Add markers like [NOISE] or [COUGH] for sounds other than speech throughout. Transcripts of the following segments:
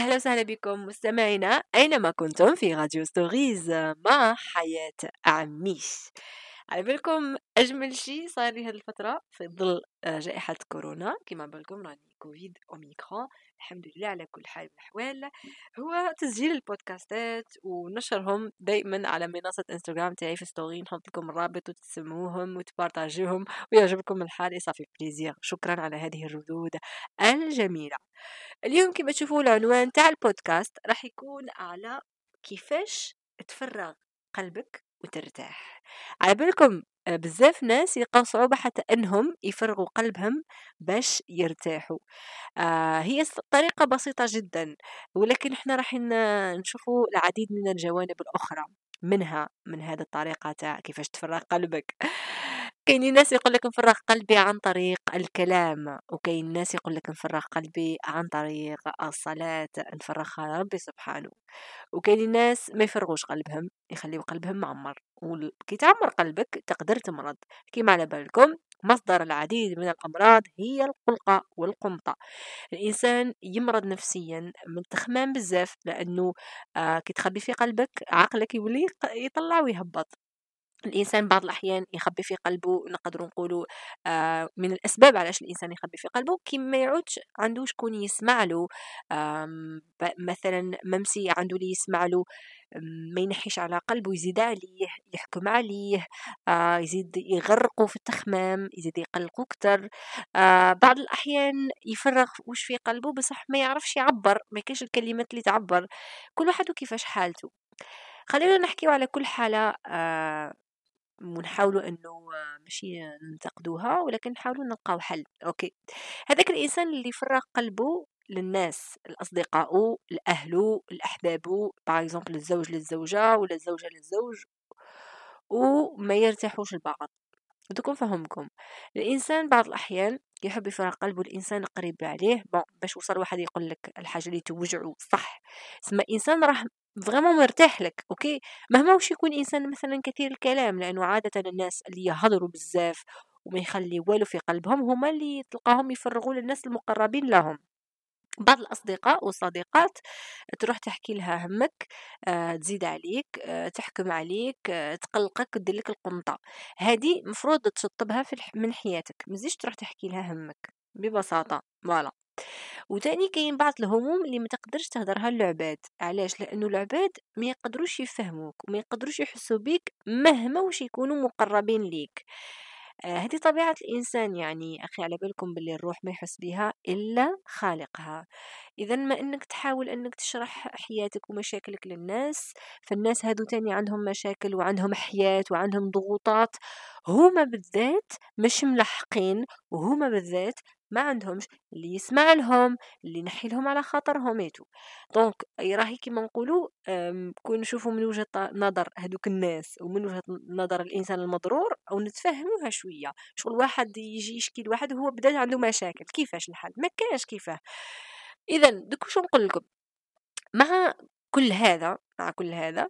أهلا وسهلا بكم مستمعينا أينما كنتم في Radio Stories مع حياة عميش. على بالكم أجمل شيء صار لي هذه الفترة في ظل آه، جائحة كورونا. كما بالكم راني كوفيد أوميكرون. الحمد لله على كل حال من الأحوال. هو تسجيل البودكاستات ونشرهم دائما على منصة إنستغرام تاعي في story نحط لكم الرابط وتسمعوهم وتبارتاجيهم ويعجبكم الحال ça fait plaisir شكرا على هذه الردود الجميلة. اليوم كما تشوفوا العنوان تاع البودكاست راح يكون على كيفاش تفرغ قلبك وترتاح. على بالكم آه، بزاف ناس يلقاو صعوبة حتى إنهم يفرغوا قلبهم باش يرتاحوا. آه هي طريقة بسيطة جدا ولكن إحنا راح نشوفوا العديد من الجوانب الأخرى منها من هذه الطريقة تاع كيفاش تفرغ قلبك. كاين ناس يقول لك نفرغ قلبي عن طريق الكلام وكاين ناس يقول لك نفرغ قلبي عن طريق الصلاة نفرغها ربي سبحانه. وكاين ناس ما يفرغوش قلبهم يخليو قلبهم معمر. وكي تعمر قلبك تقدر تمرض. كيما على بالكم مصدر العديد من الأمراض هي القلقة والقمطة الإنسان يمرض نفسيا من تخمام بزاف لأنه آه كي تخبي في قلبك عقلك يولي يطلع ويهبط. الإنسان بعض الأحيان يخبي في قلبه نقدر نقولوا آه من الأسباب علاش الإنسان يخبي في قلبه كي ما يعودش عنده شكون يسمع له مثلا ممسي عنده اللي يسمع له ما ينحيش على قلبه يزيد عليه يحكم عليه آه يزيد يغرقه في التخمام يزيد يقلقه كتر آه بعض الأحيان يفرغ وش في قلبه بصح ما يعرفش يعبر ما كاش الكلمات اللي تعبر كل واحد وكيفاش حالته خلينا نحكيو على كل حالة ونحاولوا إنه ماشي ننتقدوها ولكن نحاولوا نلقاو حل. okay. هذاك الإنسان اللي يفرغ قلبه للناس الأصدقاء الأهل الأحباب par exemple الزوج للزوجة ولا الزوجة للزوج وما يرتاحوش البعض بدكم فهمكم. الإنسان بعض الأحيان يحب يفرغ قلبه الإنسان قريب عليه. bon باش وصل واحد يقول لك الحاجة اللي توجعه صح. اسمع إنسان راه vraiment مرتاح لك okay؟ مهما وش يكون إنسان مثلا كثير الكلام لأنه عادة الناس اللي يهضروا بزاف وما يخلي والو في قلبهم هما اللي تلقاهم يفرغوا للناس المقربين لهم. بعض الأصدقاء والصديقات تروح تحكي لها همك آه، تزيد عليك آه، تحكم عليك آه، تقلقك تدير لك القنطة. هذه مفروض تشطبها في من حياتك. مزيش تروح تحكي لها همك. ببساطة. voilà. وتاني كاين بعض الهموم اللي ما تقدرش تهدرها العباد علاش؟ لأنه العباد ما يقدروش يفهموك وما يقدروش يحسوا بيك مهما وش يكونوا مقربين ليك. آه هذه طبيعة الإنسان يعني أخي على بالكم باللي الروح ما يحس بها إلا خالقها. إذا ما أنك تحاول أنك تشرح حياتك ومشاكلك للناس فالناس هادو تاني عندهم مشاكل وعندهم حياة وعندهم ضغوطات هما بالذات مش ملحقين وهما بالذات ما عندهمش اللي يسمع لهم اللي ينحي لهم على خاطرهم يتو. دونك راهي كيما نقولوا كون نشوفوا من وجهة نظر هذوك الناس ومن وجهة نظر الإنسان المضرور أو نتفهموها شوية. شغل واحد يجي يشكي لواحد وهو بدا عنده مشاكل. كيفاش الحل؟ ما كانش كيفاه. اذا دوك شو نقول لكم؟ مع كل هذا مع كل هذا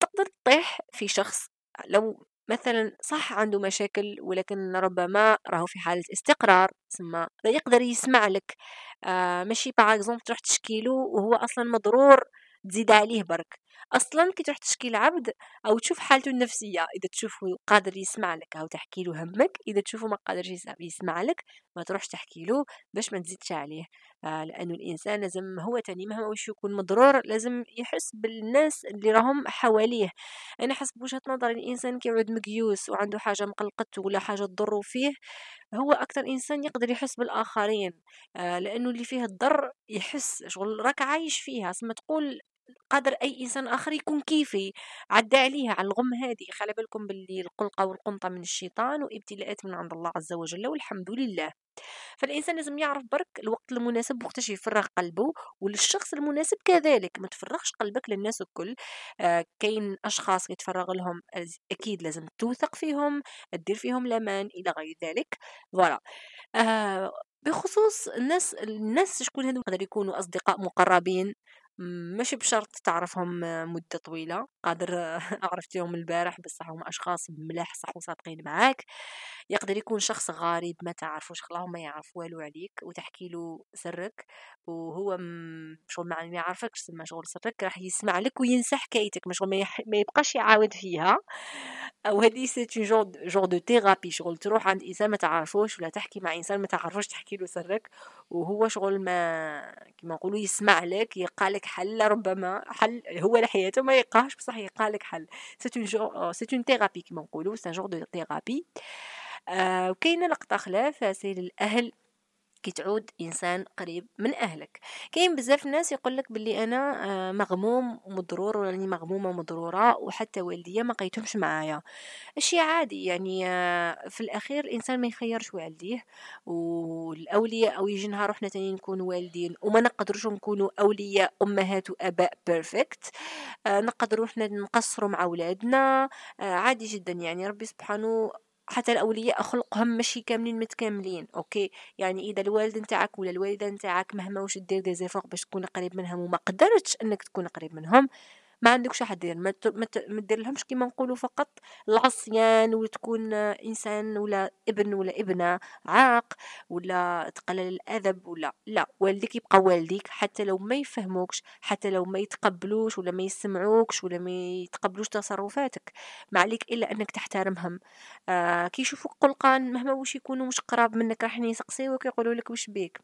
تقدر تطيح في شخص لو مثلا صح عنده مشاكل ولكن ربما راهو في حالة استقرار ثم يقدر يسمع لك. آه ماشي باغ تروح تشكيله وهو أصلا مضرور تزيد عليه برك. أصلا كي تروح تشكي العبد أو تشوف حالته النفسية إذا تشوفه قادر يسمع لك أو تحكي له همك إذا تشوفه ما قادرش يسمع لك ما تروحش تحكي له باش ما تزيدش عليه. آه لأنه الإنسان لازم هو تاني مهما وش يكون مضرور لازم يحس بالناس اللي راهم حواليه. أنا حسب وجهة نظري الإنسان كيعود مقيوس وعنده حاجة مقلقته ولا حاجة تضره فيه هو أكثر إنسان يقدر يحس بالآخرين. آه لأنه اللي فيه الضر يحس شغل راك عايش فيها. اسمع تقول قادر أي إنسان آخر يكون كيفي. عدى عليها على الغم هذه. خلي بالكم باللي القلقة والقنطة من الشيطان وإبتلاءات من عند الله عز وجل والحمد لله. فالإنسان لازم يعرف برك الوقت المناسب وقتاش يفرغ قلبه وللشخص المناسب كذلك. ما تفرغش قلبك للناس الكل. آه كاين أشخاص يتفرغ لهم أكيد لازم توثق فيهم تدير فيهم الامان إلى غير ذلك. فوالا. آه بخصوص الناس الناس شكون هذو يقدر يكونوا أصدقاء مقربين. مش بشرط تعرفهم مدة طويلة. قادر [LAUGHS] عرفتيهم البارح بصح هما أشخاص ملاح صح وصادقين معاك. يقدر يكون شخص غريب ما تعرفوش خلاهم ما يعرف والو عليك وتحكي له سرك. وهو شغل ما يعرفكش تسمى شغل سرك راح يسمع لك وينسى حكايتك مش ما, يح... ما يبقاش يعاود فيها. أو هذه c'est genre genre de thérapie شغل تروح عند إنسان ما تعرفوش ولا تحكي مع إنسان ما تعرفوش تحكي له سرك. وهو شغل ما كما نقولوا يسمع لك يقالك حل ربما حل هو لحياته ما يلقاهش بصح يلقالك حل. c'est une c'est une thérapie كما نقولوا c'est genre de thérapie آه وكاينة لقطة خلاف c'est الاهل كي تعود إنسان قريب من أهلك. كاين بزاف ناس يقولك باللي أنا آه، مغموم ومضرور وراني مغمومة ومضرورة وحتى والديا ما قيتهمش معايا. اشي عادي يعني آه، في الأخير الإنسان ما يخيرش والديه والأولياء أو يجي نهار إحنا تاني نكون والدين وما نقدروش نكونوا أولياء أمهات وأباء بيرفكت آه، نقدروا إحنا نقصروا مع أولادنا عادي جدا يعني. ربي سبحانه حتى الأولياء خلقهم ماشي كاملين متكاملين okay؟ يعني إذا الوالد نتاعك ولا الوالدة نتاعك مهما واش دير des efforts باش تكون قريب منهم وما قدرتش إنك تكون قريب منهم ما عندكش حد دير ما, ما دير لهمش كيما نقولوا فقط العصيان وتكون إنسان ولا ابن ولا ابنة عاق ولا تقلل الأدب ولا لا والديك يبقى والديك حتى لو ما يفهموكش حتى لو ما يتقبلوش ولا ما يسمعوكش ولا ما يتقبلوش تصرفاتك. ما عليك إلا أنك تحترمهم. آه كي يشوفوك قلقان مهما وش يكونوا مش قراب منك راح يسقسيوك يقولوا لك وش بيك.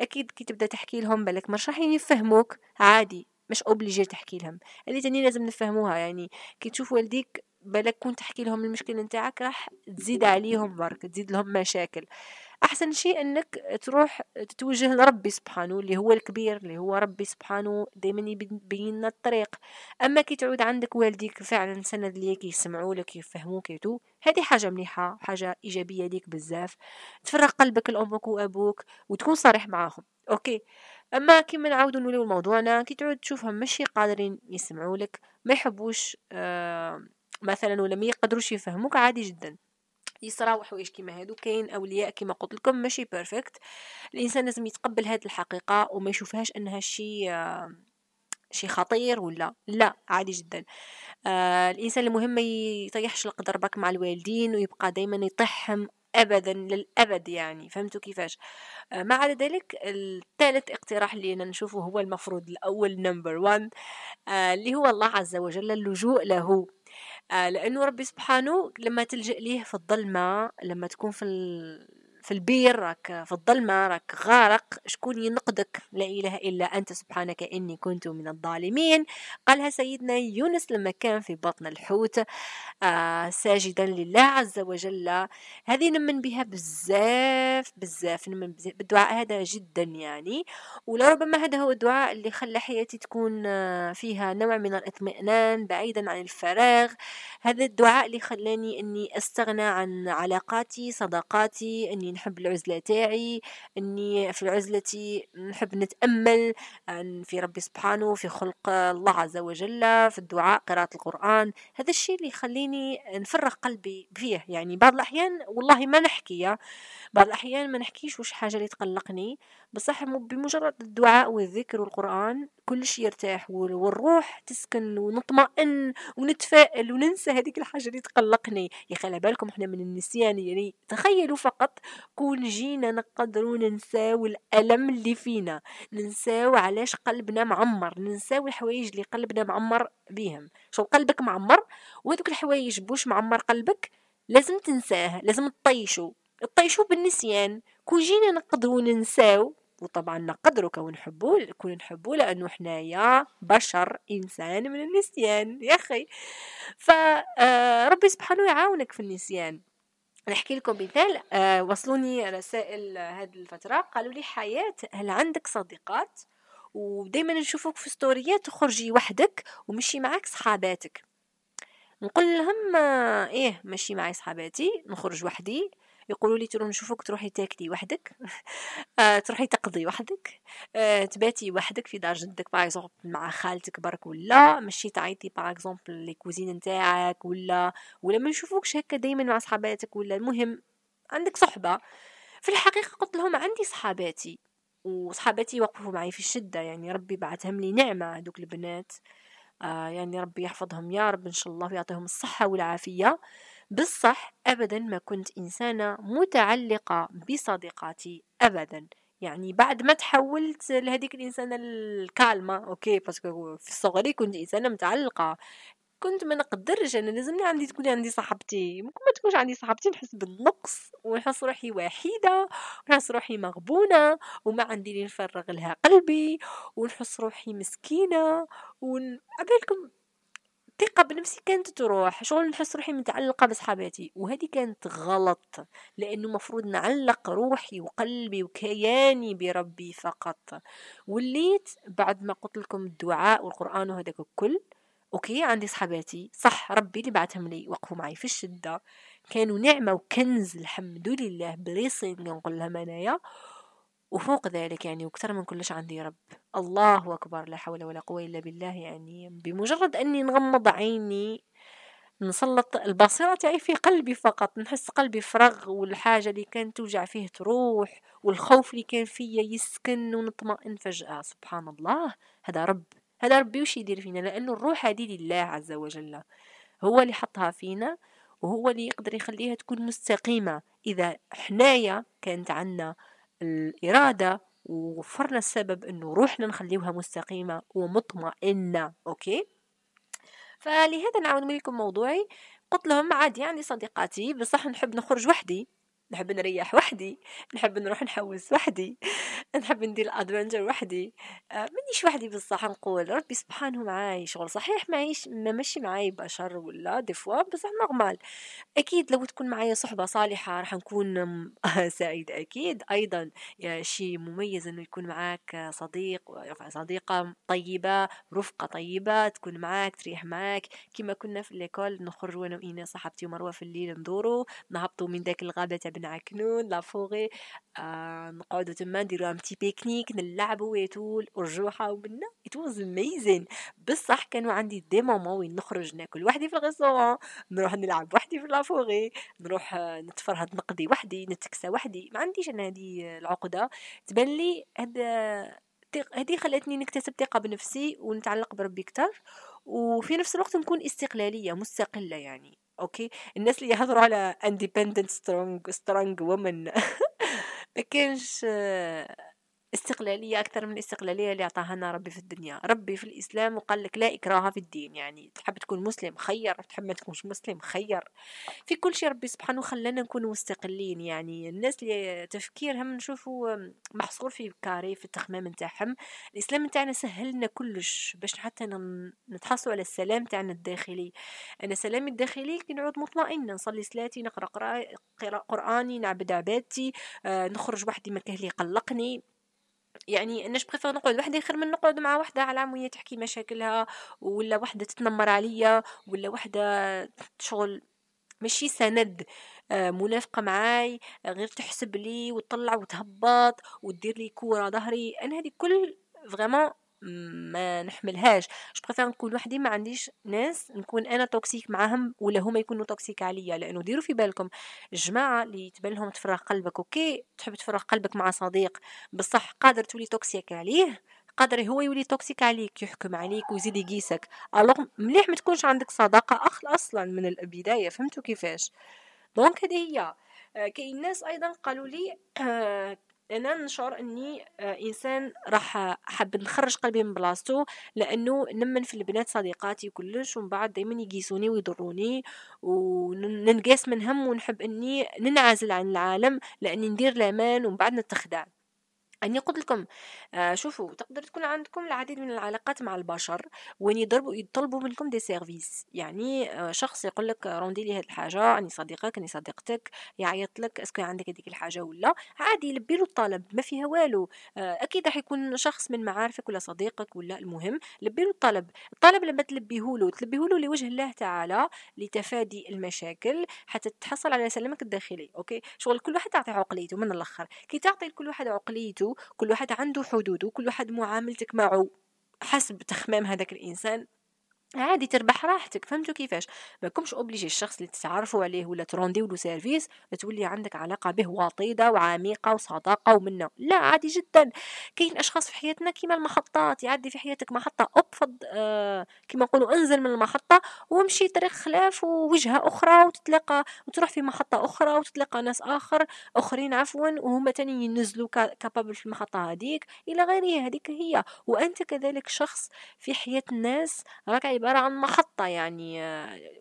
أكيد كي تبدأ تحكي لهم بالك مش راح يفهموك عادي. مش obligé تحكي لهم. اللي تاني لازم نفهموها. يعني كي تشوف والديك بالك كون تحكي لهم المشكلة نتاعك راح تزيد عليهم برك تزيد لهم مشاكل. أحسن شيء إنك تروح تتوجه لربي سبحانه اللي هو الكبير اللي هو ربي سبحانه دائما يبين لنا الطريق. أما كي تعود عندك والديك فعلا سند ليك يسمعوا لك يفهموك et tout هذه حاجة مليحة حاجة إيجابية ليك بزاف. تفرغ قلبك لأمك وأبوك وتكون صريح معاهم. okay. أما كيما نعاودو نوليو لموضوعنا كي تعود تشوفهم ماشي قادرين يسمعوا لك ما يحبوش آه مثلا ولا ما يقدروش يفهموك عادي جدا. يصراو حوايج كيما هادو كاين أولياء كيما قلت لكم ماشي perfect الإنسان لازم يتقبل هاد الحقيقة وما يشوفهاش أنها شيء آه شي خطير ولا لا عادي جدا. آه الإنسان المهم ما يطيحش القدر بك مع الوالدين ويبقى دائما يطيحهم ابدا للأبد يعني. فهمتوا كيفاش؟ آه، مع ذلك الثالث اقتراح اللي أنا نشوفه هو المفروض الأول number 1 آه، اللي هو الله عز وجل اللجوء له. آه، لأنه ربي سبحانه لما تلجأ ليه في الظلمة لما تكون في في البير راك في الظلمة راك غارق. شكون ينقذك لا إله إلا أنت سبحانك إني كنت من الظالمين. قالها سيدنا يونس لما كان في بطن الحوت آه ساجدا لله عز وجل. هذه نمن بها بزاف بزاف. نمن بالدعاء هذا جدا يعني. ولربما هذا هو الدعاء اللي خلى حياتي تكون آه، فيها نوع من الاطمئنان بعيدا عن الفراغ. هذا الدعاء اللي خلاني إني أستغنى عن علاقاتي صداقاتي إني نحب العزلة تاعي إني في العزلة نحب نتأمل في ربي سبحانه في خلق الله عز وجل في الدعاء قراءة القرآن. هذا الشيء اللي يخليني نفرغ قلبي فيه. يعني بعض الأحيان والله ما نحكي بعض الأحيان ما نحكيش وش حاجة اللي تقلقني. بصح بمجرد الدعاء والذكر والقرآن كل شيء يرتاح والروح تسكن ونطمئن ونتفائل وننسى هذيك الحاجة اللي تقلقني. يا بالكم إحنا من النسيان يعني تخيلوا فقط كون جينا نقدروا ننساو الألم اللي فينا. ننساو علاش قلبنا معمر. ننساو الحوايج اللي قلبنا معمر بيهم. شو قلبك معمر؟ وهذوك الحوايج بوش معمر قلبك؟ لازم تنساه. لازم تطيشو. تطيشو بالنسيان. كون جينا نقدروا ننساو وطبعا نقدروا كون نحبو كون نحبو لأنه حنايا بشر إنسان من النسيان. يا أخي. فربي آه، سبحانه يعاونك في النسيان. نحكي لكم مثال. آه وصلوني رسائل هذه الفترة. قالوا لي حياة هل عندك صديقات؟ ودايما نشوفوك في ستوريات تخرجي وحدك ومشي معاك صحاباتك. نقول لهم آه إيه مشي معي صحاباتي نخرج وحدي. يقولوا لي تروح نشوفك تروحي تاكلي وحدك. [LAUGHS] آه تروحي تقضي وحدك. آه تباتي وحدك في دار جدك par مع خالتك برك ولا مشي تعيطي par exemple les cousines نتاعك ولا ولا ما نشوفوكش هكا دائما مع صحاباتك ولا. المهم عندك صحبة. في الحقيقة قلت لهم عندي صحاباتي وصحابتي يوقفوا معي في الشدة يعني ربي بعثهم لي نعمة هدوك البنات. آه يعني ربي يحفظهم يا رب إن شاء الله ويعطيهم الصحة والعافية. بالصح أبدا ما كنت إنسانة متعلقة بصديقاتي أبدا. يعني بعد ما تحولت لهذيك الإنسانة الكالمة okay parce que في صغري كنت إنسانة متعلقة. كنت ما نقدرش أنا لازمني عندي تكون عندي صاحبتي. ممكن ما تكونش عندي صاحبتي نحس بالنقص ونحس روحي وحيدة ونحس روحي مغبونة وما عندي اللي نفرغ لها قلبي ونحس روحي مسكينة ون... عبالكم الثقة بنفسي كانت تروح شغل نحس روحي متعلقة بصحاباتي وهذه كانت غلط لأنه مفروض نعلق روحي وقلبي وكياني بربي فقط. وليت بعد ما قلت لكم الدعاء والقرآن وهذاك الكل أوكي عندي صحباتي صح ربي اللي بعتهم لي وقفوا معي في الشدة كانوا نعمة وكنز الحمد لله بريصين نقول لهم أنايا. وفوق ذلك يعني وكثر من كلش عندي رب. الله أكبر لا حول ولا قوة إلا بالله يعني. بمجرد أني نغمض عيني نسلط البصيرة تاعي في قلبي فقط نحس قلبي فرغ والحاجة اللي كانت توجع فيه تروح والخوف اللي كان فيا يسكن ونطمئن فجأة. سبحان الله هذا رب. هذا ربي وش يدير فينا؟ لأنه الروح هذه لله عز وجل. هو اللي حطها فينا وهو اللي يقدر يخليها تكون مستقيمة. إذا حنايا كانت عنا الإرادة ووفرنا السبب إنه روحنا نخليوها مستقيمة ومطمئنة أوكي؟ فلهذا نعاود لكم موضوعي. قلت لهم عادي عندي صديقاتي بصح نحب نخرج وحدي. نحب نريح وحدي نحب نروح نحوس وحدي نحب ندير ال adventure وحدي. آه منيش وحدي بصح نقول ربي سبحانه معاي شغل صحيح معيش ما مشي معاي بشر ولا des fois بصح normal أكيد لو تكون معايا صحبة صالحة راح نكون [LAUGHS] سعيد أكيد. أيضا شيء مميز إنه يكون معاك صديق صديقة طيبة رفقة طيبة تكون معاك تريح معاك. كما كنا في l'école نخرج وأنا وأنا صاحبتي ومروة في الليل ندورو نهبطوا من ذاك الغابة تاع بنعكنون la forêt آه نقعدوا تما نديرو un petit pique-nique نلعبوا et tout ورجوحه وبنا. it was amazing بصح كانوا عندي des moments وين نخرج ناكل وحدي في ال restaurant نروح نلعب وحدي في la forêt نروح نتفرهد نقضي وحدي نتكسى وحدي. ما عنديش أنا هذه العقدة. تبان لي هذا هذه خلتني نكتسب ثقة بنفسي ونتعلق بربي أكتر. وفي نفس الوقت نكون استقلالية مستقلة يعني. okay؟ الناس اللي يهضروا على independent strong strong woman [LAUGHS] ما كانش استقلالية أكثر من الاستقلالية اللي أعطاها لنا ربي في الدنيا. ربي في الإسلام وقال لك لا إكراه في الدين. يعني تحب تكون مسلم خير. تحب ما تكونش مسلم خير. في كل شيء ربي سبحانه خلانا نكون مستقلين. يعني الناس اللي تفكيرهم نشوفوا محصور في كاري في التخمام نتاعهم. الإسلام نتاعنا سهل لنا كلش باش حتى نتحصلوا على السلام تاعنا الداخلي. أنا سلامي الداخلي كي نعود مطمئنة. نصلي صلاتي نقرأ قرآني نعبد عبادتي آه نخرج وحدي مكان اللي يقلقني. يعني أنا préfère نقعد وحدي خير من نقعد مع وحدة على عموية تحكي مشاكلها ولا وحدة تتنمر عليا ولا وحدة شغل ماشي سند آه، منافقة معاي غير تحسب لي وتطلع وتهبط وتدير لي كورة ظهري. أنا هذه كل vraiment ما نحملهاش. je préfère نكون وحدي ما عنديش ناس نكون أنا toxic معاهم ولا هما يكونوا toxic عليا لأنه ديروا في بالكم. الجماعه اللي تبان لهم تفرغ قلبك okay تحب تفرغ قلبك مع صديق بصح قادر تولي toxic عليه قادر هو يولي toxic عليك يحكم عليك ويزيد يقيسك. alors مليح ما تكونش عندك صداقة اخ أصلا من البداية فهمتوا كيفاش؟ donc هذه هي. آه، كاين ناس أيضا قالوا لي آه، أنا نشعر إني آه، إنسان راح حاب نخرج قلبي من بلاصتو لأنه نمن في البنات صديقاتي كلش ومن بعد دائما يقيسوني ويضروني وننقاس منهم ونحب إني ننعزل عن العالم لأني ندير الأمان ومن بعد نتخدع. أني قلت لكم آه شوفوا تقدر تكون عندكم العديد من العلاقات مع البشر وين يضربوا يطلبوا منكم des services يعني آه شخص يقول لك روندي لي هذه الحاجة اني صديقك اني صديقتك يعيط لك est-ce que عندك هذيك الحاجة ولا؟ عادي يلبي له الطلب ما فيها والو. آه أكيد راح يكون شخص من معارفك ولا صديقك ولا المهم لبي له الطلب. الطلب لما تلبيه له تلبيه له لوجه الله تعالى لتفادي المشاكل حتى تحصل على سلامك الداخلي okay؟ شغل كل واحد تعطي عقليته من الأخر. كي تعطي لكل واحد عقليته كل واحد عنده حدوده كل واحد معاملتك معه حسب تخمام هذاك الإنسان. عادي تربح راحتك فهمتوا كيفاش؟ ما كمش obligé الشخص اللي تتعرفوا عليه ولا ترونديو له service تولي عندك علاقة به وطيده وعميقة وصداقة ومنه. لا عادي جدا. كاين أشخاص في حياتنا كيما المحطات يعدي في حياتك محطه أبفض آه كيما نقولوا انزل من المحطه وامشي طريق خلاف ووجهة أخرى وتتلاقى وتروح في محطه أخرى وتتلاقى ناس آخر أخرين عفوا وهما تاني ينزلوا capable في المحطه هذيك إلى غيرها. هذيك هي. وأنت كذلك شخص في حياة الناس راك عبارة عن محطة يعني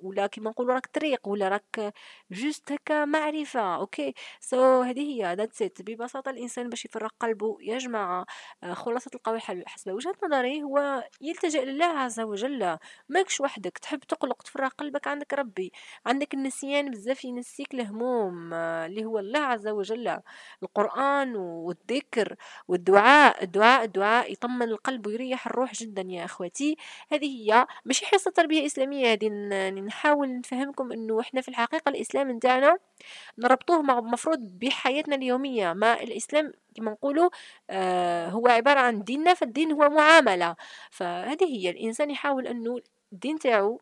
ولا كيما نقولوا راك طريق ولا راك juste هكا معرفة okay. so so, هذه هي that's it ببساطة الإنسان باش يفرغ قلبه يا جماعة خلاصة القول حسب وجهة نظري هو يلتجئ لله عز وجل. ماكش وحدك تحب تقلق تفرغ قلبك عندك ربي. عندك النسيان بزاف ينسيك الهموم آه، اللي هو الله عز وجل. القرآن والذكر والدعاء الدعاء الدعاء يطمن القلب ويريح الروح جدا يا اخوتي هذه هي ماشي حصة تربية إسلامية هذه نحاول نفهمكم إنه إحنا في الحقيقة الإسلام نتاعنا نربطوه مع مفروض بحياتنا اليومية. ما الإسلام كما نقولوا آه هو عبارة عن ديننا فالدين هو معاملة. فهذه هي الإنسان يحاول أنه الدين تاعو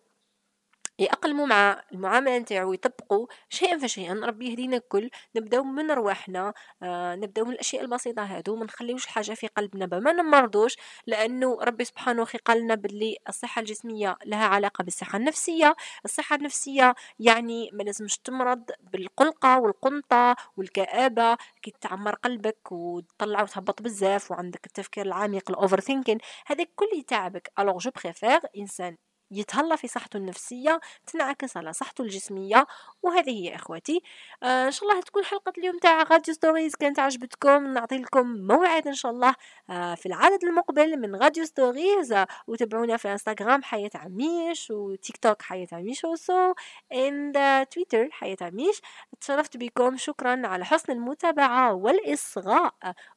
يأقلموا مع المعاملة نتاعو يطبقوا شيئا فشيئا ربي يهدينا الكل. نبداو من رواحنا آه نبداو من الأشياء البسيطة هادو ما نخليوش حاجة في قلبنا ما نمرضوش لأنه ربي سبحانه وتعالى قال لنا باللي الصحة الجسمية لها علاقة بالصحة النفسية. الصحة النفسية يعني ما لازمش تمرض بالقلقة والقنطة والكآبة. كي تعمر قلبك وتطلع وتهبط بزاف وعندك التفكير العميق ال overthinking هذاك كل يتعبك. alors je préfère انسان يتهلا في صحته النفسية تنعكس على صحته الجسمية. وهذه هي إخواتي. آه إن شاء الله تكون حلقة اليوم تاع Radio Stories كانت عجبتكم. نعطي لكم موعد إن شاء الله آه في العدد المقبل من Radio Stories. آه وتابعونا في إنستغرام حياة عميش وتيك توك حياة عميش و so and تويتر حياة عميش. تشرفت بكم. شكرا على حسن المتابعة والإصغاء.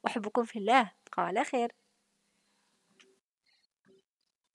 أحبكم في الله. تبقوا على خير.